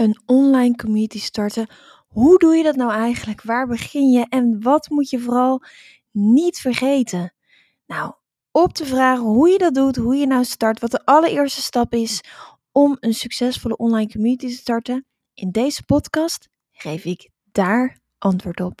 een online community starten. Hoe doe je dat nou eigenlijk? Waar begin je? En wat moet je vooral niet vergeten? Nou, op de vraag hoe je dat doet, hoe je nou start, wat de allereerste stap is om een succesvolle online community te starten, in deze podcast geef ik daar antwoord op.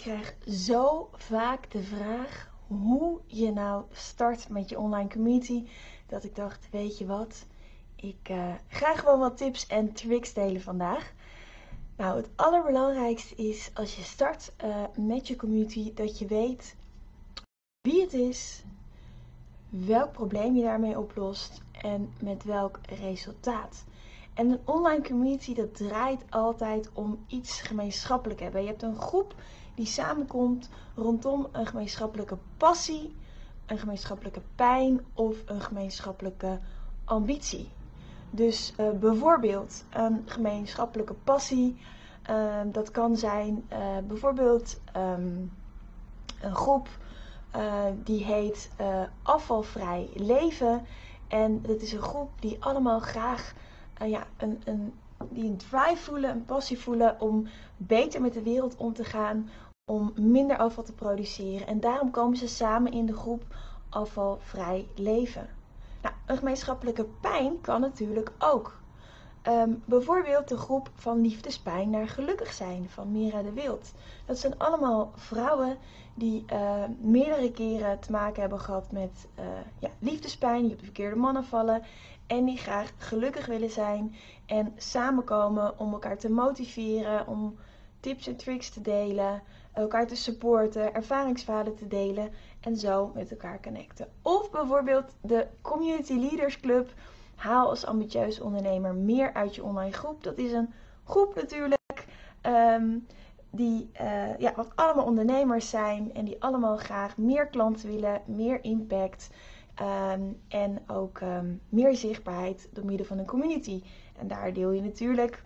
krijg zo vaak de vraag hoe je nou start met je online community. Dat ik dacht, weet je wat, ik uh, ga gewoon wat tips en tricks delen vandaag. Nou, het allerbelangrijkste is als je start uh, met je community dat je weet wie het is, welk probleem je daarmee oplost en met welk resultaat. En een online community dat draait altijd om iets gemeenschappelijk hebben. Je hebt een groep die samenkomt rondom een gemeenschappelijke passie, een gemeenschappelijke pijn of een gemeenschappelijke ambitie. Dus uh, bijvoorbeeld een gemeenschappelijke passie, uh, dat kan zijn uh, bijvoorbeeld um, een groep die heet Afvalvrij Leven. En dat is een groep die allemaal graag ja, een, een, die een drive voelen, een passie voelen om beter met de wereld om te gaan, om minder afval te produceren. En daarom komen ze samen in de groep afvalvrij leven. Nou, een gemeenschappelijke pijn kan natuurlijk ook. Um, bijvoorbeeld de groep van liefdespijn naar gelukkig zijn van Mira de Wild. Dat zijn allemaal vrouwen die uh, meerdere keren te maken hebben gehad met uh, ja, liefdespijn, die op de verkeerde mannen vallen en die graag gelukkig willen zijn en samenkomen om elkaar te motiveren, om tips en tricks te delen, elkaar te supporten, ervaringsverhalen te delen en zo met elkaar connecten. Of bijvoorbeeld de Community Leaders Club. Haal als ambitieus ondernemer meer uit je online groep. Dat is een groep natuurlijk um, die uh, ja, wat allemaal ondernemers zijn en die allemaal graag meer klanten willen, meer impact um, en ook um, meer zichtbaarheid door middel van een community. En daar deel je natuurlijk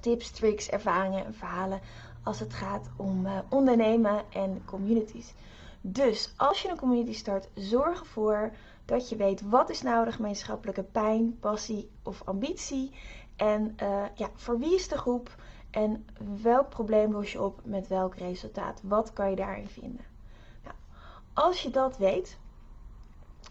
tips, tricks, ervaringen en verhalen als het gaat om uh, ondernemen en communities. Dus als je een community start, zorg ervoor dat je weet wat is nou de gemeenschappelijke pijn, passie of ambitie. En uh, ja, voor wie is de groep en welk probleem los je op met welk resultaat. Wat kan je daarin vinden? Nou, als je dat weet,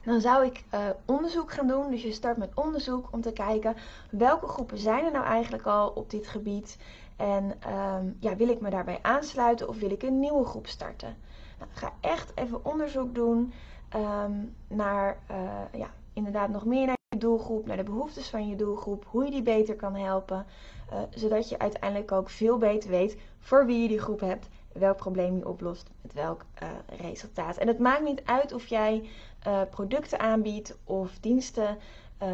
dan zou ik uh, onderzoek gaan doen. Dus je start met onderzoek om te kijken welke groepen zijn er nou eigenlijk al op dit gebied. En um, ja, wil ik me daarbij aansluiten of wil ik een nieuwe groep starten? Nou, ga echt even onderzoek doen um, naar, uh, ja, inderdaad nog meer naar je doelgroep, naar de behoeftes van je doelgroep, hoe je die beter kan helpen. Uh, zodat je uiteindelijk ook veel beter weet voor wie je die groep hebt, welk probleem je oplost, met welk uh, resultaat. En het maakt niet uit of jij producten aanbiedt of diensten. Uh,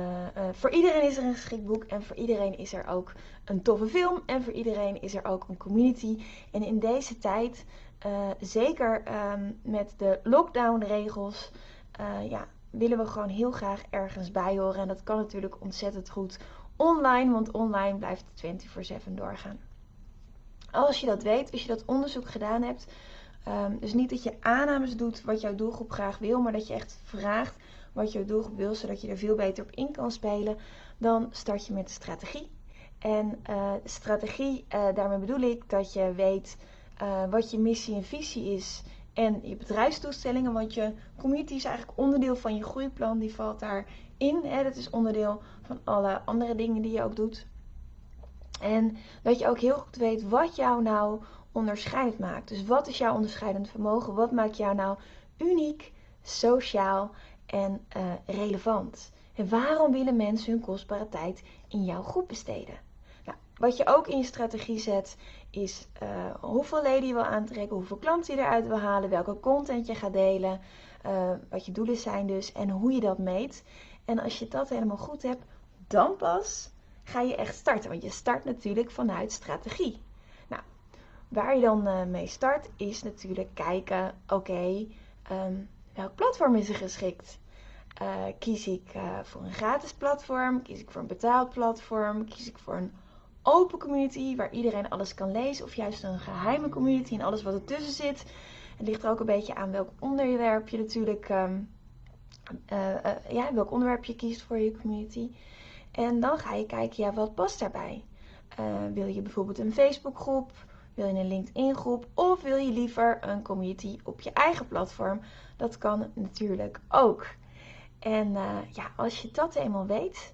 voor iedereen is er een geschikt boek en voor iedereen is er ook een toffe film en voor iedereen is er ook een community. En in deze tijd, zeker um, met de lockdown-regels, ja, willen we gewoon heel graag ergens bij horen. En dat kan natuurlijk ontzettend goed online, want online blijft het 24/7 doorgaan. Als je dat weet, als je dat onderzoek gedaan hebt, um, dus niet dat je aannames doet wat jouw doelgroep graag wil, maar dat je echt vraagt wat je doelgroep wil, zodat je er veel beter op in kan spelen, dan start je met de strategie. En uh, strategie, uh, daarmee bedoel ik dat je weet uh, wat je missie en visie is en je bedrijfsdoelstellingen, want je community is eigenlijk onderdeel van je groeiplan, die valt daarin. Hè? Dat is onderdeel van alle andere dingen die je ook doet. En dat je ook heel goed weet wat jou nou onderscheidend maakt. Dus wat is jouw onderscheidend vermogen? Wat maakt jou nou uniek, sociaal en uh, relevant? En waarom willen mensen hun kostbare tijd in jouw groep besteden? Nou, Wat je ook in je strategie zet, is uh, hoeveel leden je wil aantrekken, hoeveel klanten je eruit wil halen, welke content je gaat delen, uh, wat je doelen zijn dus en hoe je dat meet. En als je dat helemaal goed hebt, dan pas ga je echt starten. Want je start natuurlijk vanuit strategie. Nou, waar je dan uh, mee start is natuurlijk kijken, oké, um, welk platform is er geschikt? kies ik voor een gratis platform? Kies ik voor een betaald platform? Kies ik voor een open community waar iedereen alles kan lezen, of juist een geheime community en alles wat ertussen zit. Het ligt er ook een beetje aan welk onderwerp je natuurlijk, uh, ja, welk onderwerp je kiest voor je community. En dan ga je kijken, ja, wat past daarbij? Uh, wil je bijvoorbeeld een Facebookgroep? Wil je een LinkedIn groep? Of wil je liever een community op je eigen platform? Dat kan natuurlijk ook. En ja, als je dat eenmaal weet,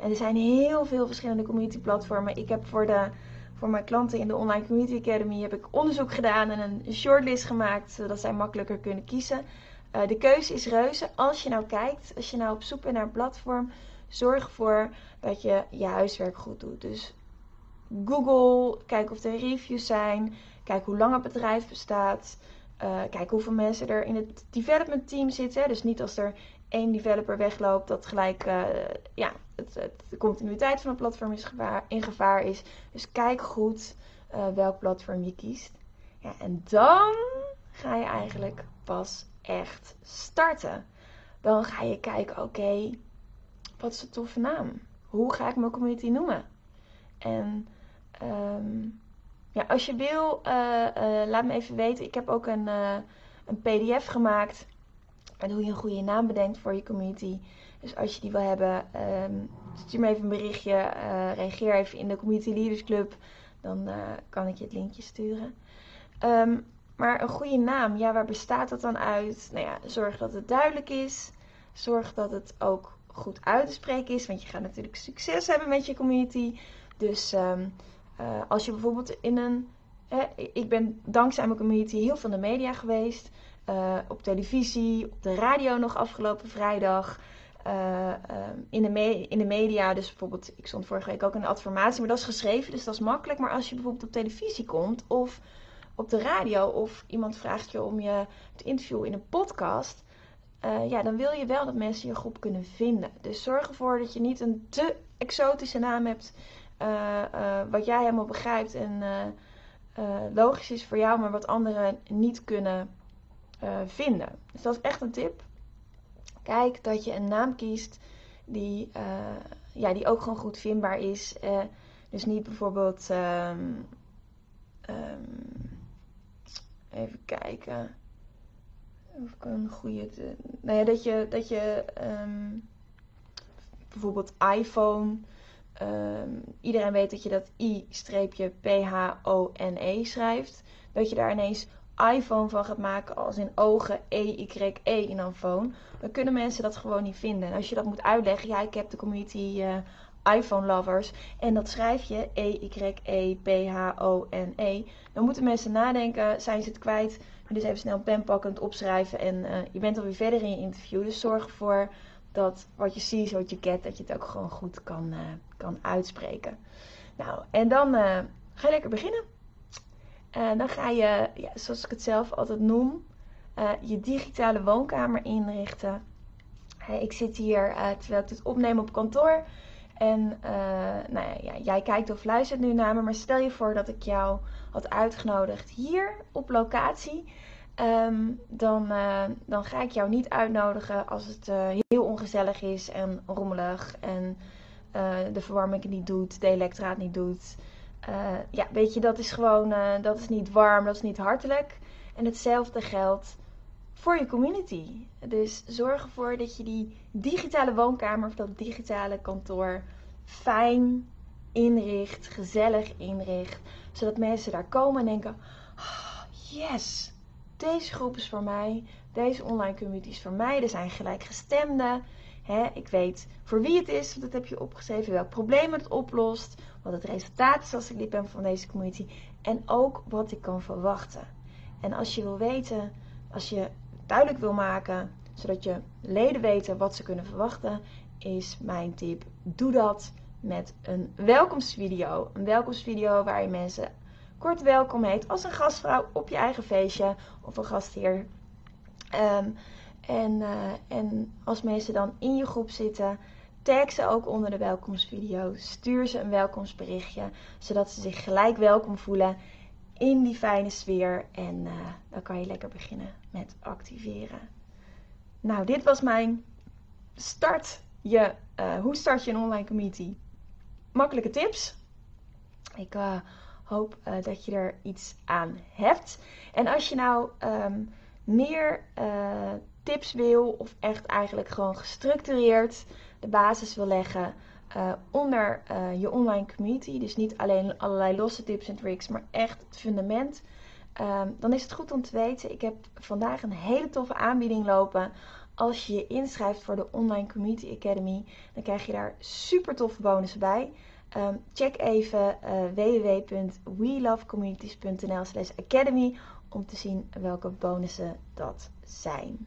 en er zijn heel veel verschillende community platformen. Ik heb voor, de, voor mijn klanten in de Online Community Academy heb ik onderzoek gedaan en een shortlist gemaakt, zodat zij makkelijker kunnen kiezen. De keuze is reuze. Als je nou kijkt, als je nou op zoek bent naar een platform, zorg ervoor dat je je huiswerk goed doet. Dus Google, kijk of er reviews zijn, kijk hoe lang het bedrijf bestaat. Uh, kijk hoeveel mensen er in het development team zitten. Dus niet als er één developer wegloopt, dat gelijk uh, ja, het, het, de continuïteit van het platform is in gevaar is. Dus kijk goed uh, welk platform je kiest. Ja, en dan ga je eigenlijk pas echt starten. Dan ga je kijken, oké, wat is een toffe naam? Hoe ga ik mijn community noemen? En um, ja, als je wil, uh, laat me even weten. Ik heb ook een, een pdf gemaakt en hoe je een goede naam bedenkt voor je community. Dus als je die wil hebben, um, stuur me even een berichtje. Reageer even in de Community Leaders Club. Dan kan ik je het linkje sturen. Um, maar een goede naam, ja, waar bestaat dat dan uit? Nou ja, zorg dat het duidelijk is. Zorg dat het ook goed uit te spreken is. Want je gaat natuurlijk succes hebben met je community. Dus um, uh, als je bijvoorbeeld in een. Hè, ik ben dankzij mijn community heel veel in de media geweest. Uh, op televisie, op de radio nog afgelopen vrijdag. Uh, uh, in, de in de media, dus bijvoorbeeld, ik stond vorige week ook in een adformatie, maar dat is geschreven, dus dat is makkelijk. Maar als je bijvoorbeeld op televisie komt of op de radio of iemand vraagt je om je te interviewen in een podcast, ja, dan wil je wel dat mensen je groep kunnen vinden. Dus zorg ervoor dat je niet een te exotische naam hebt, wat jij helemaal begrijpt en logisch is voor jou, maar wat anderen niet kunnen vinden. Dus dat is echt een tip. Kijk dat je een naam kiest die, ja, die ook gewoon goed vindbaar is. Dus niet bijvoorbeeld. Um, um, even kijken. Of ik een goede. Te, nou ja, dat je. Dat je um, bijvoorbeeld iPhone. iedereen weet dat je dat I-P-H-O-N-E schrijft. Dat je daar ineens iPhone van gaat maken als in ogen E-Y-E -E in een phone, dan kunnen mensen dat gewoon niet vinden. En als je dat moet uitleggen, ja, ik heb de community uh, iPhone lovers en dat schrijf je E-Y-E-P-H-O-N-E, -E, dan moeten mensen nadenken, zijn ze het kwijt? Dus even snel pen pakken, het opschrijven en uh, je bent alweer verder in je interview. Dus zorg ervoor dat wat je ziet, wat je get, dat je het ook gewoon goed kan, uh, kan uitspreken. Nou, en dan ga je lekker beginnen. En dan ga je, ja, zoals ik het zelf altijd noem, je digitale woonkamer inrichten. Ik zit hier terwijl ik dit opneem op kantoor. En uh, nou ja, jij kijkt of luistert nu naar me. Maar stel je voor dat ik jou had uitgenodigd hier op locatie. Um, dan, dan ga ik jou niet uitnodigen als het heel ongezellig is en rommelig. En de verwarming niet doet, de elektraat niet doet. Ja, weet je, dat is gewoon, dat is niet warm, dat is niet hartelijk. En hetzelfde geldt voor je community. Dus zorg ervoor dat je die digitale woonkamer of dat digitale kantoor fijn inricht, gezellig inricht. Zodat mensen daar komen en denken, oh, yes, deze groep is voor mij, deze online community is voor mij. Er zijn gelijkgestemden. Ik weet voor wie het is, want dat heb je opgeschreven, welk probleem het oplost, wat het resultaat is als ik lid ben van deze community en ook wat ik kan verwachten. En als je wil weten, als je duidelijk wil maken, zodat je leden weten wat ze kunnen verwachten, is mijn tip: doe dat met een welkomstvideo. Een welkomstvideo waar je mensen kort welkom heet als een gastvrouw op je eigen feestje of een gastheer. Ehm, en, uh, en als mensen dan in je groep zitten, tag ze ook onder de welkomstvideo. Stuur ze een welkomstberichtje, zodat ze zich gelijk welkom voelen in die fijne sfeer. En uh, dan kan je lekker beginnen met activeren. Nou, dit was mijn start je, uh, hoe start je een online community? Makkelijke tips. Ik uh, hoop dat je er iets aan hebt. En als je nou um, meer tips wil, of echt eigenlijk gewoon gestructureerd de basis wil leggen onder je online community, dus niet alleen allerlei losse tips en tricks, maar echt het fundament. Um, dan is het goed om te weten, ik heb vandaag een hele toffe aanbieding lopen als je je inschrijft voor de Online Community Academy, dan krijg je daar super toffe bonussen bij. Um, check even uh, www.welovecommunities.nl slash academy om te zien welke bonussen dat zijn.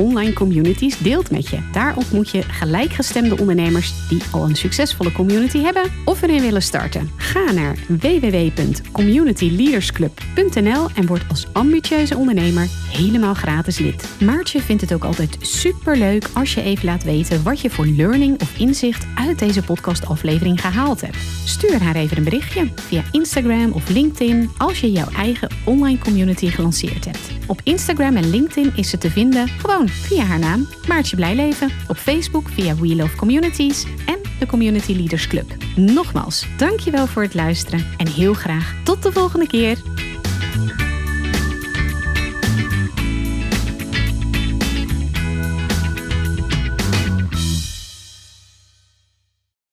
online communities deelt met je. Daar ontmoet je gelijkgestemde ondernemers die al een succesvolle community hebben of erin willen starten. Ga naar www.communityleadersclub.nl en word als ambitieuze ondernemer helemaal gratis lid. Maartje vindt het ook altijd super leuk als je even laat weten wat je voor learning of inzicht uit deze podcastaflevering gehaald hebt. Stuur haar even een berichtje via Instagram of LinkedIn als je jouw eigen online community gelanceerd hebt. Op Instagram en LinkedIn is ze te vinden gewoon via haar naam Maartje Blijleven, op Facebook via We Love Communities en de Community Leaders Club. Nogmaals, dankjewel voor het luisteren en heel graag tot de volgende keer.